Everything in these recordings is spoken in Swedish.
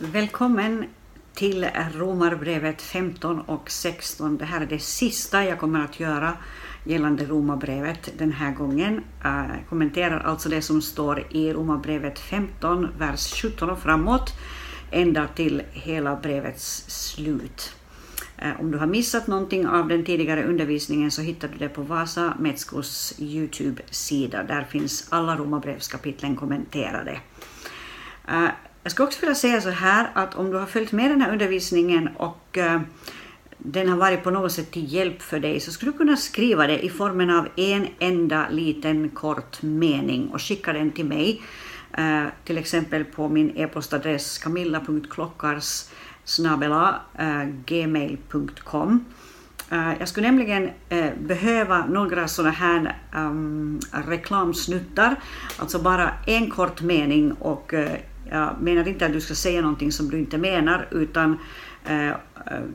Välkommen till Romarbrevet 15 och 16. Det här är det sista jag kommer att göra gällande Romarbrevet den här gången. Eh, jag kommenterar alltså det som står i Romarbrevet 15, vers 17 och framåt, ända till hela brevets slut. Eh, om du har missat någonting av den tidigare undervisningen så hittar du det på Vasa Metskos Youtube-sida. Där finns alla Romarbrevskapitlen kommenterade. Eh, jag skulle också vilja säga så här att om du har följt med den här undervisningen och eh, den har varit på något sätt till hjälp för dig så skulle du kunna skriva det i formen av en enda liten kort mening och skicka den till mig. Eh, till exempel på min e-postadress camilla.klockars eh, gmail.com. Jag skulle nämligen behöva några sådana här um, reklamsnuttar, alltså bara en kort mening och jag menar inte att du ska säga någonting som du inte menar, utan eh,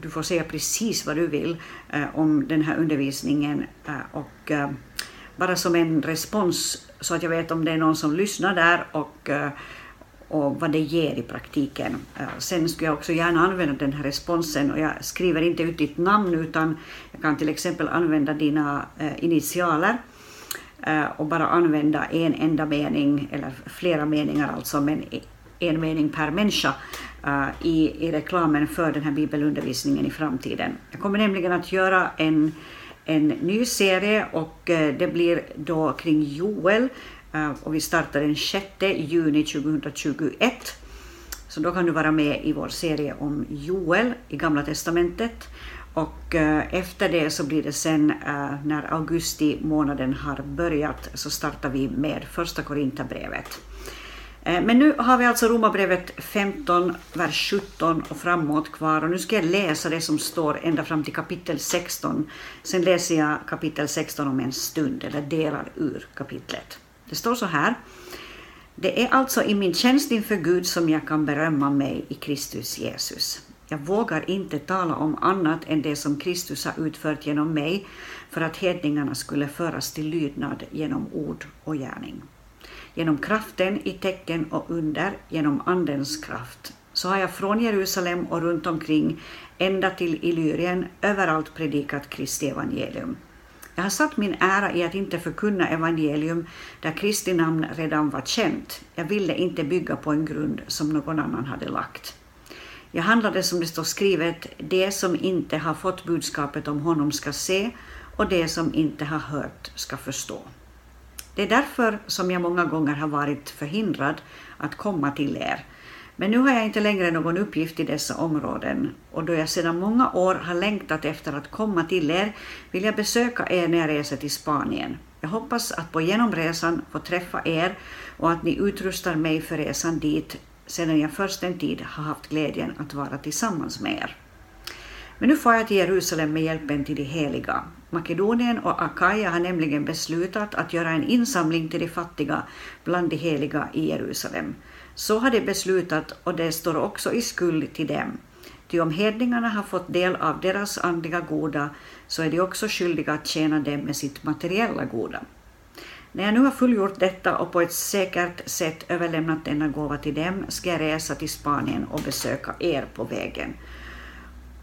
du får säga precis vad du vill eh, om den här undervisningen eh, och bara som en respons så att jag vet om det är någon som lyssnar där och, och vad det ger i praktiken. Sen skulle jag också gärna använda den här responsen och jag skriver inte ut ditt namn utan jag kan till exempel använda dina initialer och bara använda en enda mening eller flera meningar alltså men en mening per människa uh, i, i reklamen för den här bibelundervisningen i framtiden. Jag kommer nämligen att göra en, en ny serie och uh, det blir då kring Joel uh, och vi startar den 6 juni 2021. Så då kan du vara med i vår serie om Joel i Gamla Testamentet. Och efter det så blir det sen när augusti månaden har börjat så startar vi med första Korinthierbrevet. Eh, men nu har vi alltså Romarbrevet 15, vers 17 och framåt kvar och nu ska jag läsa det som står ända fram till kapitel 16. Sen läser jag kapitel 16 om en stund, eller delar ur kapitlet. Det står så här. Det är alltså i min tjänst inför Gud som jag kan berömma mig i Kristus Jesus. Jag vågar inte tala om annat än det som Kristus har utfört genom mig för att hedningarna skulle föras till lydnad genom ord och gärning genom kraften i tecken och under, genom Andens kraft. Så har jag från Jerusalem och runt omkring ända till Illyrien överallt predikat Kristi evangelium. Jag har satt min ära i att inte förkunna evangelium där Kristi namn redan var känt. Jag ville inte bygga på en grund som någon annan hade lagt. Jag handlade som det står skrivet, det som inte har fått budskapet om honom ska se och det som inte har hört ska förstå. Det är därför som jag många gånger har varit förhindrad att komma till er. Men nu har jag inte längre någon uppgift i dessa områden och då jag sedan många år har längtat efter att komma till er vill jag besöka er när jag reser till Spanien. Jag hoppas att på genomresan få träffa er och att ni utrustar mig för resan dit sedan jag först en tid har haft glädjen att vara tillsammans med er. Men nu får jag till Jerusalem med hjälpen till de heliga. Makedonien och Akaja har nämligen beslutat att göra en insamling till de fattiga bland de heliga i Jerusalem. Så har de beslutat och det står också i skuld till dem. Ty om hedningarna har fått del av deras andliga goda så är de också skyldiga att tjäna dem med sitt materiella goda. När jag nu har fullgjort detta och på ett säkert sätt överlämnat denna gåva till dem ska jag resa till Spanien och besöka er på vägen.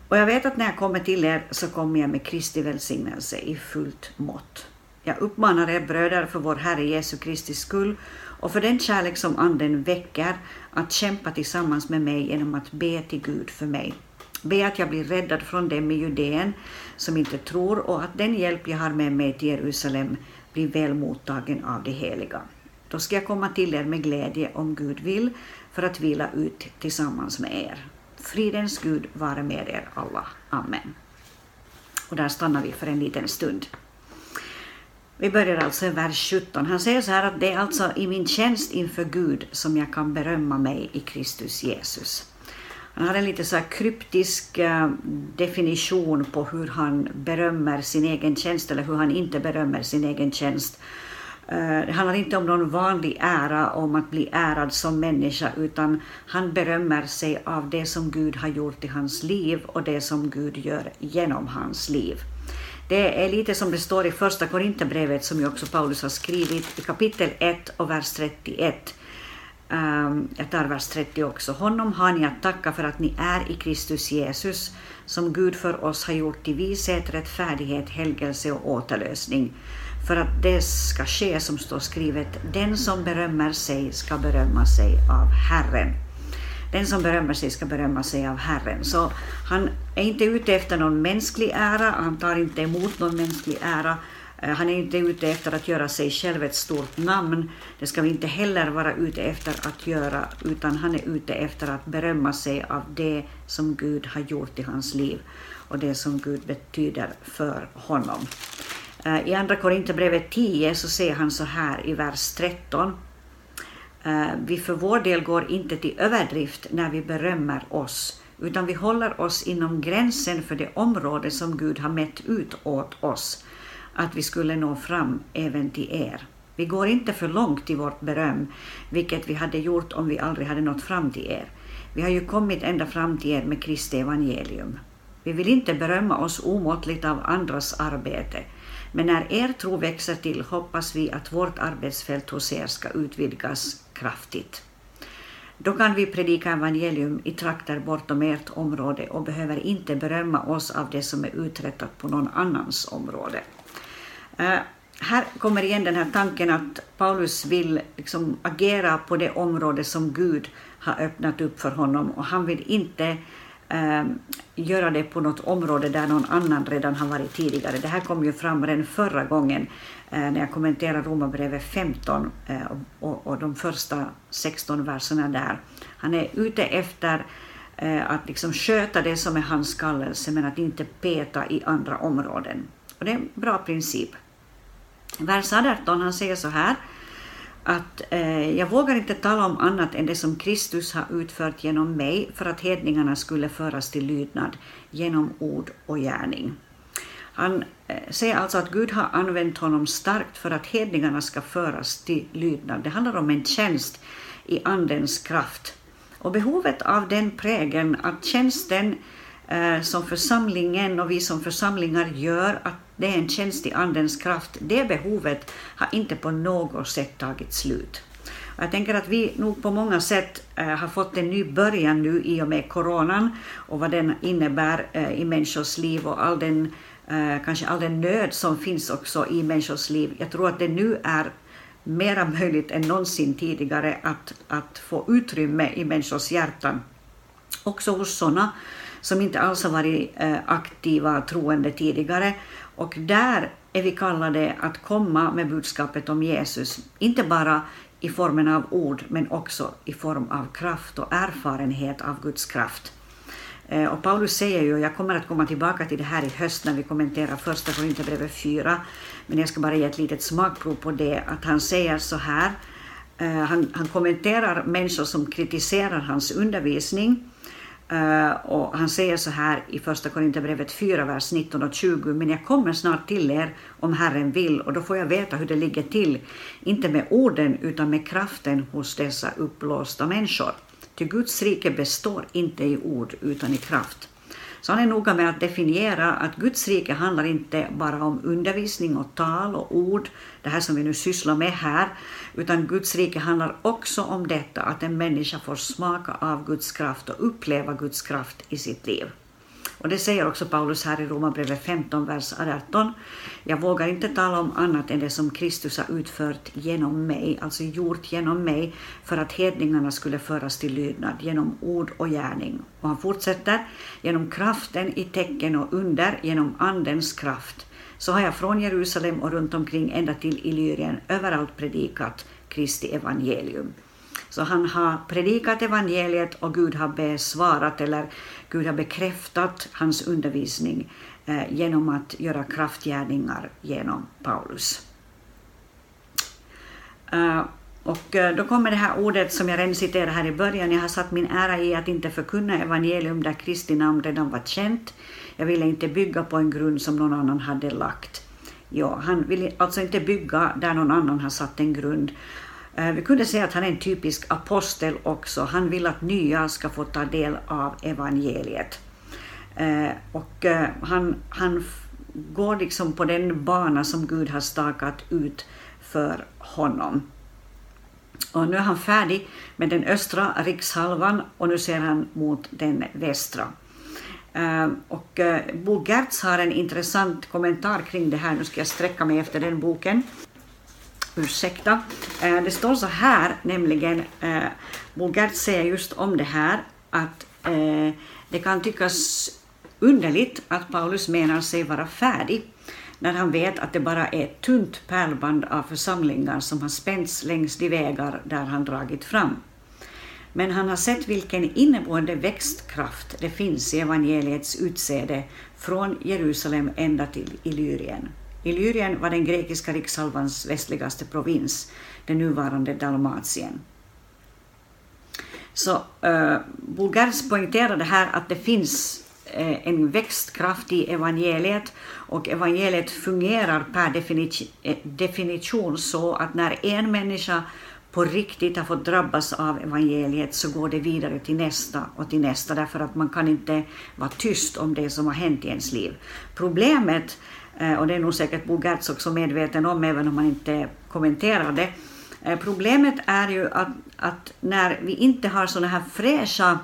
Och jag vet att när jag kommer till er så kommer jag med Kristi välsignelse i fullt mått. Jag uppmanar er bröder för vår Herre Jesu Kristi skull och för den kärlek som Anden väcker att kämpa tillsammans med mig genom att be till Gud för mig. Be att jag blir räddad från dem i Judeen som inte tror och att den hjälp jag har med mig till Jerusalem blir väl mottagen av de heliga. Då ska jag komma till er med glädje om Gud vill för att vila ut tillsammans med er. Fridens Gud vare med er alla. Amen. Och där stannar vi för en liten stund. Vi börjar alltså i vers 17. Han säger så här att det är alltså i min tjänst inför Gud som jag kan berömma mig i Kristus Jesus. Han har en lite så kryptisk eh, definition på hur han berömmer sin egen tjänst eller hur han inte berömmer sin egen tjänst. Eh, det handlar inte om någon vanlig ära, om att bli ärad som människa, utan han berömmer sig av det som Gud har gjort i hans liv och det som Gud gör genom hans liv. Det är lite som det står i första Korinthierbrevet som ju också Paulus har skrivit i kapitel 1 och vers 31. Ehm, jag tar vers 30 också. Honom har ni att tacka för att ni är i Kristus Jesus, som Gud för oss har gjort till vishet, rättfärdighet, helgelse och återlösning, för att det ska ske som står skrivet, den som berömmer sig ska berömma sig av Herren. Den som berömmer sig ska berömma sig av Herren. Så han är inte ute efter någon mänsklig ära, han tar inte emot någon mänsklig ära, eh, han är inte ute efter att göra sig själv ett stort namn, det ska vi inte heller vara ute efter att göra, utan han är ute efter att berömma sig av det som Gud har gjort i hans liv och det som Gud betyder för honom. Eh, I Andra Korinthierbrevet 10 så säger han så här i vers 13. Eh, vi för vår del går inte till överdrift när vi berömmer oss, utan vi håller oss inom gränsen för det område som Gud har mätt ut åt oss att vi skulle nå fram även till er. Vi går inte för långt i vårt beröm, vilket vi hade gjort om vi aldrig hade nått fram till er. Vi har ju kommit ända fram till er med Kristi evangelium. Vi vill inte berömma oss omåttligt av andras arbete, men när er tro växer till hoppas vi att vårt arbetsfält hos er ska utvidgas kraftigt. Då kan vi predika evangelium i trakter bortom ert område och behöver inte berömma oss av det som är uträttat på någon annans område. Uh, här kommer igen den här tanken att Paulus vill liksom agera på det område som Gud har öppnat upp för honom och han vill inte Eh, göra det på något område där någon annan redan har varit tidigare. Det här kom ju fram redan förra gången eh, när jag kommenterade Romarbrevet 15 eh, och, och de första 16 verserna där. Han är ute efter att liksom sköta det som är hans kallelse men att inte peta i andra områden. Och det är en bra princip. Vers 18, han säger så här att eh, jag vågar inte tala om annat än det som Kristus har utfört genom mig för att hedningarna skulle föras till lydnad genom ord och gärning. Han eh, säger alltså att Gud har använt honom starkt för att hedningarna ska föras till lydnad. Det handlar om en tjänst i Andens kraft. Och behovet av den prägeln, att tjänsten eh, Eh, som församlingen och vi som församlingar gör, att det är en tjänst i Andens kraft. Det behovet har inte på något sätt tagit slut. Jag tänker att vi nog på många sätt eh, har fått en ny början nu i och med coronan och vad den innebär eh, i människors liv och all den, kanske all den nöd som finns också i människors liv. Jag tror att det nu är mera möjligt än någonsin tidigare att, att få utrymme i människors hjärtan, också hos sådana som inte alls har varit eh, aktiva troende tidigare. Och där är vi kallade att komma med budskapet om Jesus, inte bara i formen av ord, men också i form av kraft och erfarenhet av Guds kraft. Eh, och Paulus säger ju, jag kommer att komma tillbaka till det här i höst när vi kommenterar första Korinthierbrevet 4, men jag ska bara ge ett litet smakprov på det, att han säger så här, eh, han, han kommenterar människor som kritiserar hans undervisning, Eh, och han säger så här i Första Korinthierbrevet 4, vers 19 och 20. Men jag kommer snart till er om Herren vill och då får jag veta hur det ligger till. Inte med orden utan med kraften hos dessa uppblåsta människor. Ty Guds rike består inte i ord utan i kraft. Så han är noga med att definiera att Guds rike handlar inte bara om undervisning och tal och ord, det här som vi nu sysslar med här, utan Guds rike handlar också om detta att en människa får smaka av Guds kraft och uppleva Guds kraft i sitt liv. Och det säger också Paulus här i Romarbrevet 15, vers 18. Jag vågar inte tala om annat än det som Kristus har utfört genom mig, alltså gjort genom mig, för att hedningarna skulle föras till lydnad genom ord och gärning. Och han fortsätter, genom kraften i tecken och under, genom Andens kraft, så har jag från Jerusalem och runt omkring ända till Illyrien överallt predikat Kristi evangelium. Så han har predikat evangeliet och Gud har besvarat eller Gud har bekräftat hans undervisning eh, genom att göra kraftgärningar genom Paulus. Eh, och eh, då kommer det här ordet som jag redan citerade här i början. Jag har satt min ära i att inte förkunna evangelium där Kristi namn redan var känt. Jag ville inte bygga på en grund som någon annan hade lagt. Ja, han vill alltså inte bygga där någon annan har satt en grund. Eh, vi kunde säga att han är en typisk apostel också. Han vill att nya ska få ta del av evangeliet. Eh, och eh, han, han går liksom på den bana som Gud har stakat ut för honom. Och nu är han färdig med den östra rikshalvan och nu ser han mot den västra. Och Bo Gertz har en intressant kommentar kring det här. Nu ska jag sträcka mig efter den boken. Ursäkta. Eh, det står så här, nämligen, eh, uh, Bo säger just om det här att eh, det kan tyckas underligt att Paulus menar sig vara färdig när han vet att det bara är ett tunt pärlband av församlingar som har spänts längs de vägar där han dragit fram. Men han har sett vilken inneboende växtkraft det finns i evangeliets utsäde från Jerusalem ända till Illyrien. Illyrien var den grekiska rikshalvans västligaste provins, det nuvarande Dalmatien. Så eh, uh, Bulgars poängterade här att det finns uh, en växtkraft i evangeliet och evangeliet fungerar per eh, definition så att när en människa på riktigt har fått drabbas av evangeliet så går det vidare till nästa och till nästa därför att man kan inte vara tyst om det som har hänt i ens liv. Problemet, Eh, och det är nog säkert Bo Gertz också medveten om även om han inte kommenterar det, eh, problemet är ju att, att när vi inte har sådana här fräscha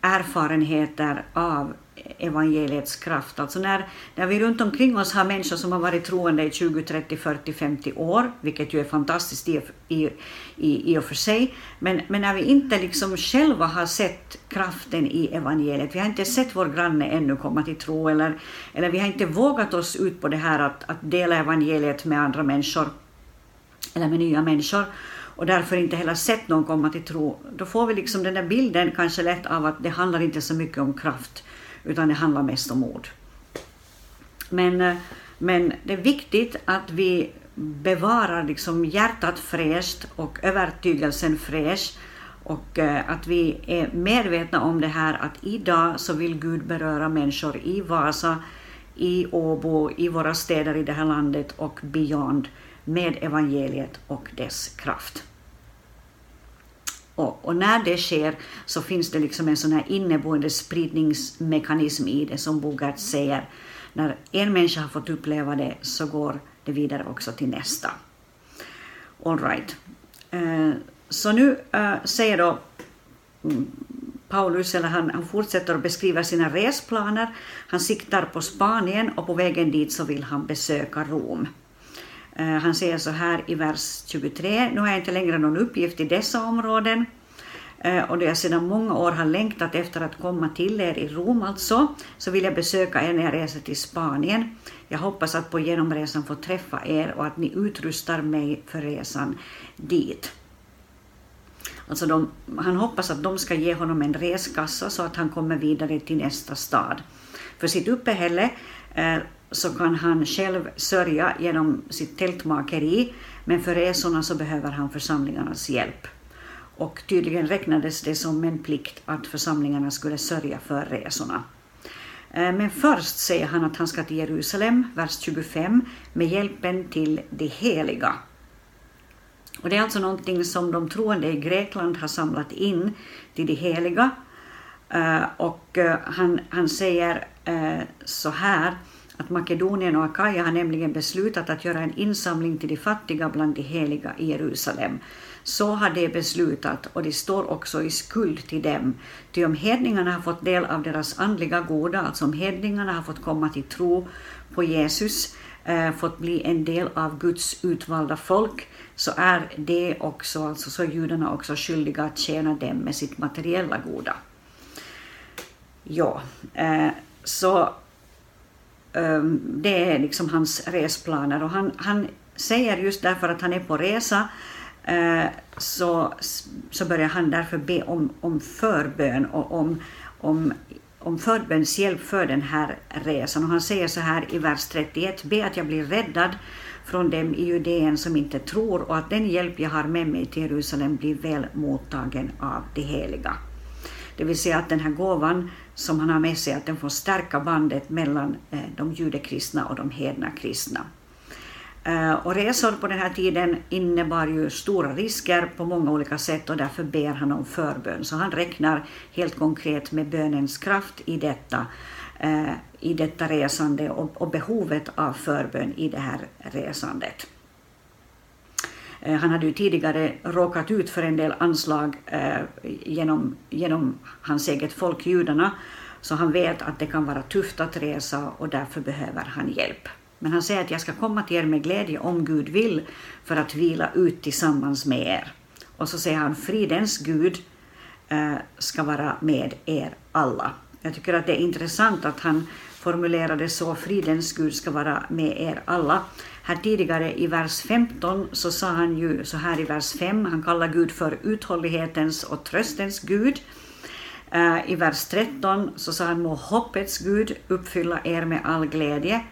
erfarenheter av evangeliets kraft. Alltså när, när vi runt omkring oss har människor som har varit troende i 20, 30, 40, 50 år, vilket ju är fantastiskt i, i, i, i och för sig, men, men när vi inte liksom själva har sett kraften i evangeliet, vi har inte sett vår granne ännu komma till tro, eller, eller vi har inte vågat oss ut på det här att, att dela evangeliet med andra människor, eller med nya människor, och därför inte heller sett någon komma till tro, då får vi liksom den där bilden kanske lätt av att det handlar inte så mycket om kraft, utan det handlar mest om ord. Men, eh, men det är viktigt att vi bevarar liksom hjärtat fräscht och övertygelsen fräsch och eh, att vi är medvetna om det här att idag så vill Gud beröra människor i Vasa, i Åbo, i våra städer i det här landet och beyond med evangeliet och dess kraft. Och, och, när det sker så finns det liksom en sån här inneboende spridningsmekanism i det som Bogart säger. När en människa har fått uppleva det så går det vidare också till nästa. All right. Eh, så nu eh, säger då mm, Paulus, eller han, han fortsätter att beskriva sina resplaner. Han siktar på Spanien och på vägen dit så vill han besöka Rom. Eh, han säger så här i vers 23. Nu har jag inte längre någon uppgift i dessa områden eh, och då jag sedan många år har längtat efter att komma till er i Rom alltså, så vill jag besöka er när jag reser till Spanien. Jag hoppas att på genomresan få träffa er och att ni utrustar mig för resan dit. Alltså de, han hoppas att de ska ge honom en reskassa så att han kommer vidare till nästa stad. För sitt uppehälle eh, så kan han själv sörja genom sitt tältmakeri, men för resorna så behöver han församlingarnas hjälp. Och tydligen räknades det som en plikt att församlingarna skulle sörja för resorna. Eh, men först säger han att han ska till Jerusalem, vers 25, med hjälpen till de heliga. Och det är alltså någonting som de troende i Grekland har samlat in till de heliga. Eh, och eh, han, han säger så här att Makedonien och Akaja har nämligen beslutat att göra en insamling till de fattiga bland de heliga i Jerusalem. Så har de beslutat och de står också i skuld till dem. Ty om hedningarna har fått del av deras andliga goda, alltså om hedningarna har fått komma till tro på Jesus, eh, fått bli en del av Guds utvalda folk, så är det också, alltså så judarna också skyldiga att tjäna dem med sitt materiella goda. Ja, eh, så Ehm, det är liksom hans resplaner och han, han säger just därför att han är på resa eh, så, så börjar han därför be om, om förbön och om, om, om förbönshjälp för den här resan. Och han säger så här i vers 31, be att jag blir räddad från dem i Judeen som inte tror och att den hjälp jag har med mig till Jerusalem blir väl mottagen av de heliga. Det vill säga att den här gåvan som han har med sig, att den får stärka bandet mellan eh, de judekristna och de hedna kristna. Eh, och resor på den här tiden innebar ju stora risker på många olika sätt och därför ber han om förbön. Så han räknar helt konkret med bönens kraft i detta, eh, i detta resande och behovet av förbön i det här resandet. Eh, han hade ju tidigare råkat ut för en del anslag eh, genom, genom hans eget folk, judarna, så han vet att det kan vara tufft att resa och därför behöver han hjälp. Men han säger att jag ska komma till er med glädje om Gud vill för att vila ut tillsammans med er. Och så säger han fridens Gud eh, ska vara med er alla. Jag tycker att det är intressant att han formulerade så fridens Gud ska vara med er alla. Här tidigare i vers 15 så sa han ju så här i vers 5, han kallar Gud för uthållighetens och tröstens Gud. Eh, I vers 13 så sa han må hoppets Gud uppfylla er med all glädje.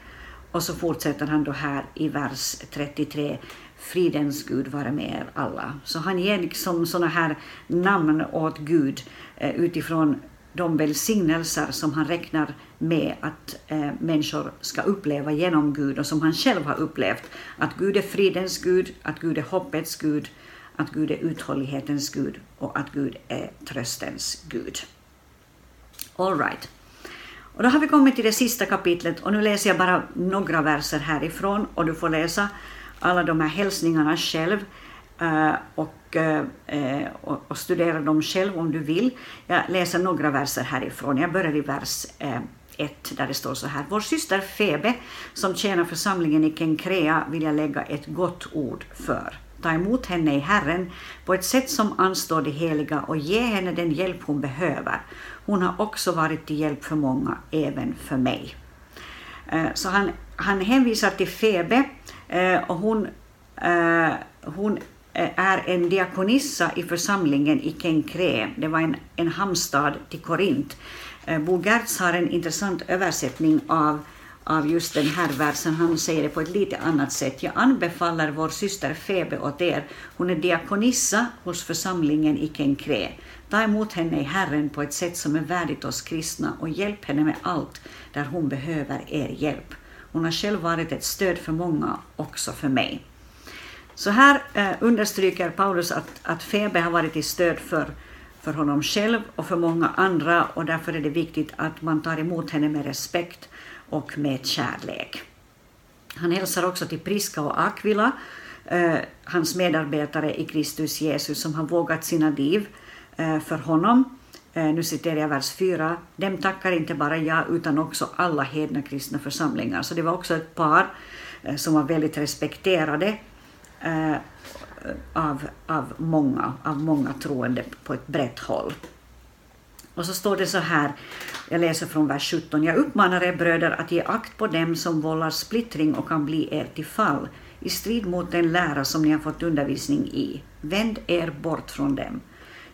Och så fortsätter han då här i vers 33, fridens Gud vara med er alla. Så han ger liksom sådana här namn åt Gud eh, utifrån de välsignelser som han räknar med att eh, människor ska uppleva genom Gud och som han själv har upplevt. Att Gud är fridens Gud, att Gud är hoppets Gud, att Gud är uthållighetens Gud och att Gud är tröstens Gud. All right. Och då har vi kommit till det sista kapitlet och nu läser jag bara några verser härifrån och du får läsa alla de här hälsningarna själv. Eh, och eh, och, och, studera dem själv om du vill. Jag läser några verser härifrån. Jag börjar i vers eh, 1 där det står så här. Vår syster Febe som tjänar församlingen i Kenkrea vill jag lägga ett gott ord för. Ta emot henne i Herren på ett sätt som anstår det heliga och ge henne den hjälp hon behöver. Hon har också varit till hjälp för många, även för mig. Så han, han hänvisar till Febe och hon, hon Eh, är en diakonissa i församlingen i Kenkre. Det var en, en hamnstad till Korint. Eh, Bo Gertz har en intressant översättning av, av just den här versen. Han säger det på ett lite annat sätt. Jag anbefaller vår syster Febe åt er. Hon är diakonissa hos församlingen i Kenkre. Ta emot henne i Herren på ett sätt som är värdigt oss kristna och hjälp henne med allt där hon behöver er hjälp. Hon har själv varit ett stöd för många, också för mig. Så här eh, understryker Paulus att, att Febe har varit till stöd för, för honom själv och för många andra och därför är det viktigt att man tar emot henne med respekt och med kärlek. Han hälsar också till Priska och Aquila, eh, hans medarbetare i Kristus Jesus som har vågat sina liv eh, för honom. Eh, nu citerar jag vers 4. Dem tackar inte bara jag utan också alla hedna kristna församlingar. Så det var också ett par eh, som var väldigt respekterade eh, av, av, många, av många troende på ett brett håll. Och så står det så här, jag läser från vers 17. Jag uppmanar er bröder att ge akt på dem som vållar splittring och kan bli er till fall, i strid mot den lära som ni har fått undervisning i. Vänd er bort från dem.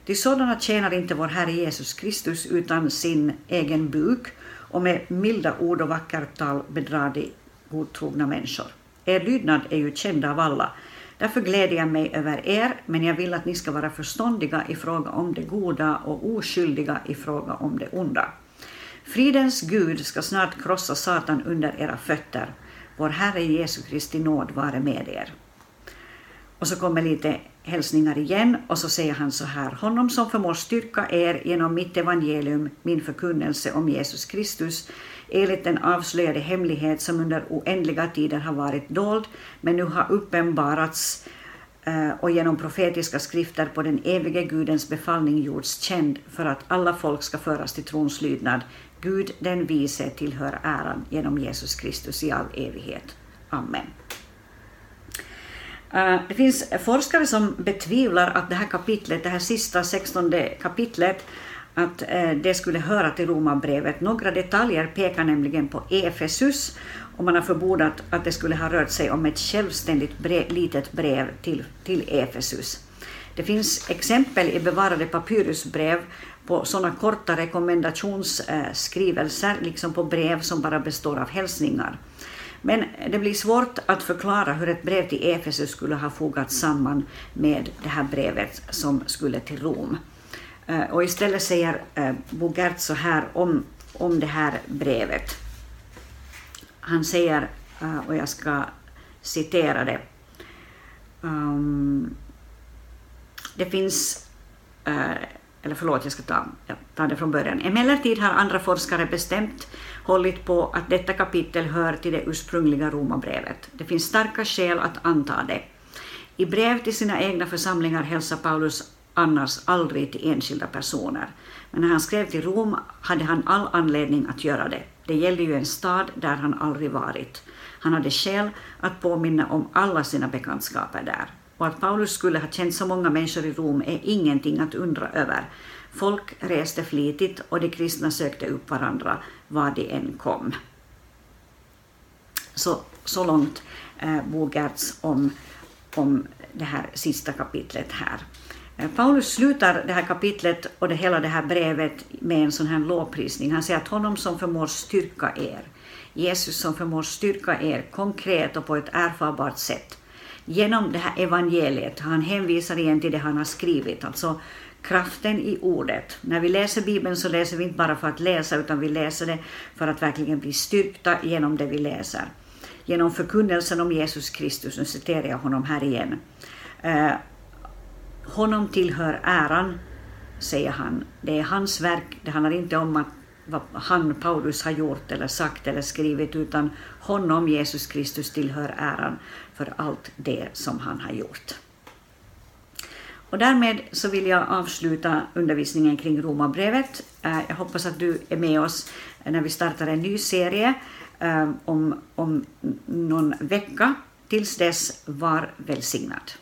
Till sådana tjänar inte vår Herre Jesus Kristus utan sin egen buk och med milda ord och vackert tal bedrar de godtrogna människor. Er lydnad är ju känd av alla, Därför gläder jag mig över er, men jag vill att ni ska vara förståndiga i fråga om det goda och oskyldiga i fråga om det onda. Fridens Gud ska snart krossa Satan under era fötter. Vår Herre Jesu Kristi nåd vare med er. Och så kommer lite hälsningar igen och så säger han så här. Honom som förmår styrka er genom mitt evangelium, min förkunnelse om Jesus Kristus, enligt den avslöjade hemlighet som under oändliga tider har varit dold, men nu har uppenbarats eh, och genom profetiska skrifter på den evige Gudens befallning gjorts känd för att alla folk ska föras till trons lydnad. Gud den vise tillhör äran genom Jesus Kristus i all evighet. Amen. Eh, det finns forskare som betvivlar att det här kapitlet, det här sista 16 kapitlet, att eh, det skulle höra till Romarbrevet. Några detaljer pekar nämligen på Efesus och man har förmodat att det skulle ha rört sig om ett självständigt brev, litet brev till, till Efesus. Det finns exempel i bevarade papyrusbrev på sådana korta rekommendationsskrivelser, liksom på brev som bara består av hälsningar. Men det blir svårt att förklara hur ett brev till Efesus skulle ha fogats samman med det här brevet som skulle till Rom. Eh, och istället säger eh, Bogert Bo så här om, om det här brevet. Han säger, eh, och jag ska citera det. Ehm, det finns, eller förlåt, jag ska ta, jag tar det från början. Emellertid har andra forskare bestämt hållit på att detta kapitel hör till det ursprungliga romabrevet. Det finns starka skäl att anta det. I brev till sina egna församlingar hälsar Paulus annars aldrig till enskilda personer. Men när han skrev till Rom hade han all anledning att göra det. Det gällde ju en stad där han aldrig varit. Han hade skäl att påminna om alla sina bekantskaper där. Och att Paulus skulle ha känt så många människor i Rom är ingenting att undra över. Folk reste flitigt och de kristna sökte upp varandra var de än kom. Så, så långt eh, Bogerts om, om det här sista kapitlet här. Eh, Paulus slutar det här kapitlet och det, hela det här brevet med en sån här lovprisning. Han säger att honom som förmår styrka er, Jesus som förmår styrka er konkret och på ett erfarbart sätt. Genom det här evangeliet, han hänvisar igen till det han har skrivit, alltså kraften i ordet. När vi läser Bibeln så läser vi inte bara för att läsa, utan vi läser det för att verkligen bli styrkta genom det vi läser. Genom förkunnelsen om Jesus Kristus, nu citerar jag honom här igen. Eh, honom tillhör äran, säger han. Det är hans verk, det handlar inte om att vad han, Paulus, har gjort eller sagt eller skrivit, utan honom, Jesus Kristus, tillhör äran för allt det som han har gjort. Och därmed så vill jag avsluta undervisningen kring Romarbrevet. Eh, jag hoppas att du är med oss när vi startar en ny serie eh, om, om någon vecka. Tills dess, var välsignad.